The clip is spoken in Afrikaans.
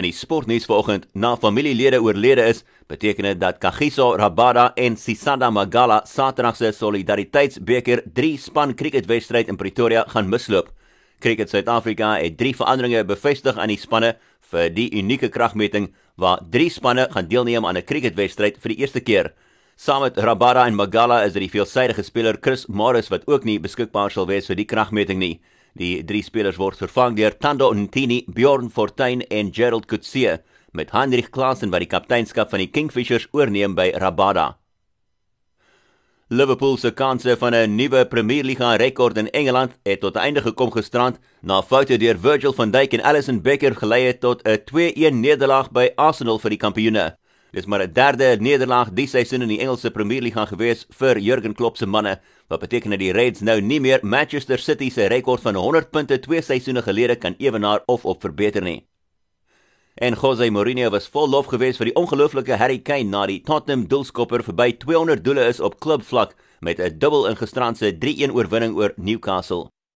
In die sportnuus vanoggend, na familielede oorlede is, beteken dit dat Kagiso Rabada en Sisanda Magala Saterdag se Solidariteitsbeker 3 span cricketwedstryd in Pretoria gaan misloop. Cricket Suid-Afrika het drie veranderinge bevestig aan die spanne vir die unieke kragmeting waar drie spanne gaan deelneem aan 'n cricketwedstryd vir die eerste keer. Saam met Rabada en Magala is dit die veelsidige speler Chris Morris wat ook nie beskikbaar sal wees vir die kragmeting nie. Die drie spelers word vervang deur Tando Ntini, Bjorn Fortuin en Gerald Kutsie met Heinrich Klaasen wat die kapteinskap van die Kingfishers oorneem by Rabada. Liverpool se kanse van 'n nuwe Premier League rekord in Engeland het tot einde gekom gisterand na foute deur Virgil van Dijk en Alisson Becker gelei het tot 'n 2-1 nederlaag by Arsenal vir die kampioene. Dis maar 'n derde nederlaag die seisoen in die Engelse Premier League gaan gewees vir Jurgen Klopp se manne, wat beteken dat die Reds nou nie meer Manchester City se rekord van 100 punte twee seisoene gelede kan ewenaar of op verbeter nie. En Jose Mourinho was vol lof gewees vir die ongelooflike Harry Kane na die Tottenham doelskopper verby 200 doele is op klubvlak met 'n dubbel ingestrandse 3-1 oorwinning oor Newcastle.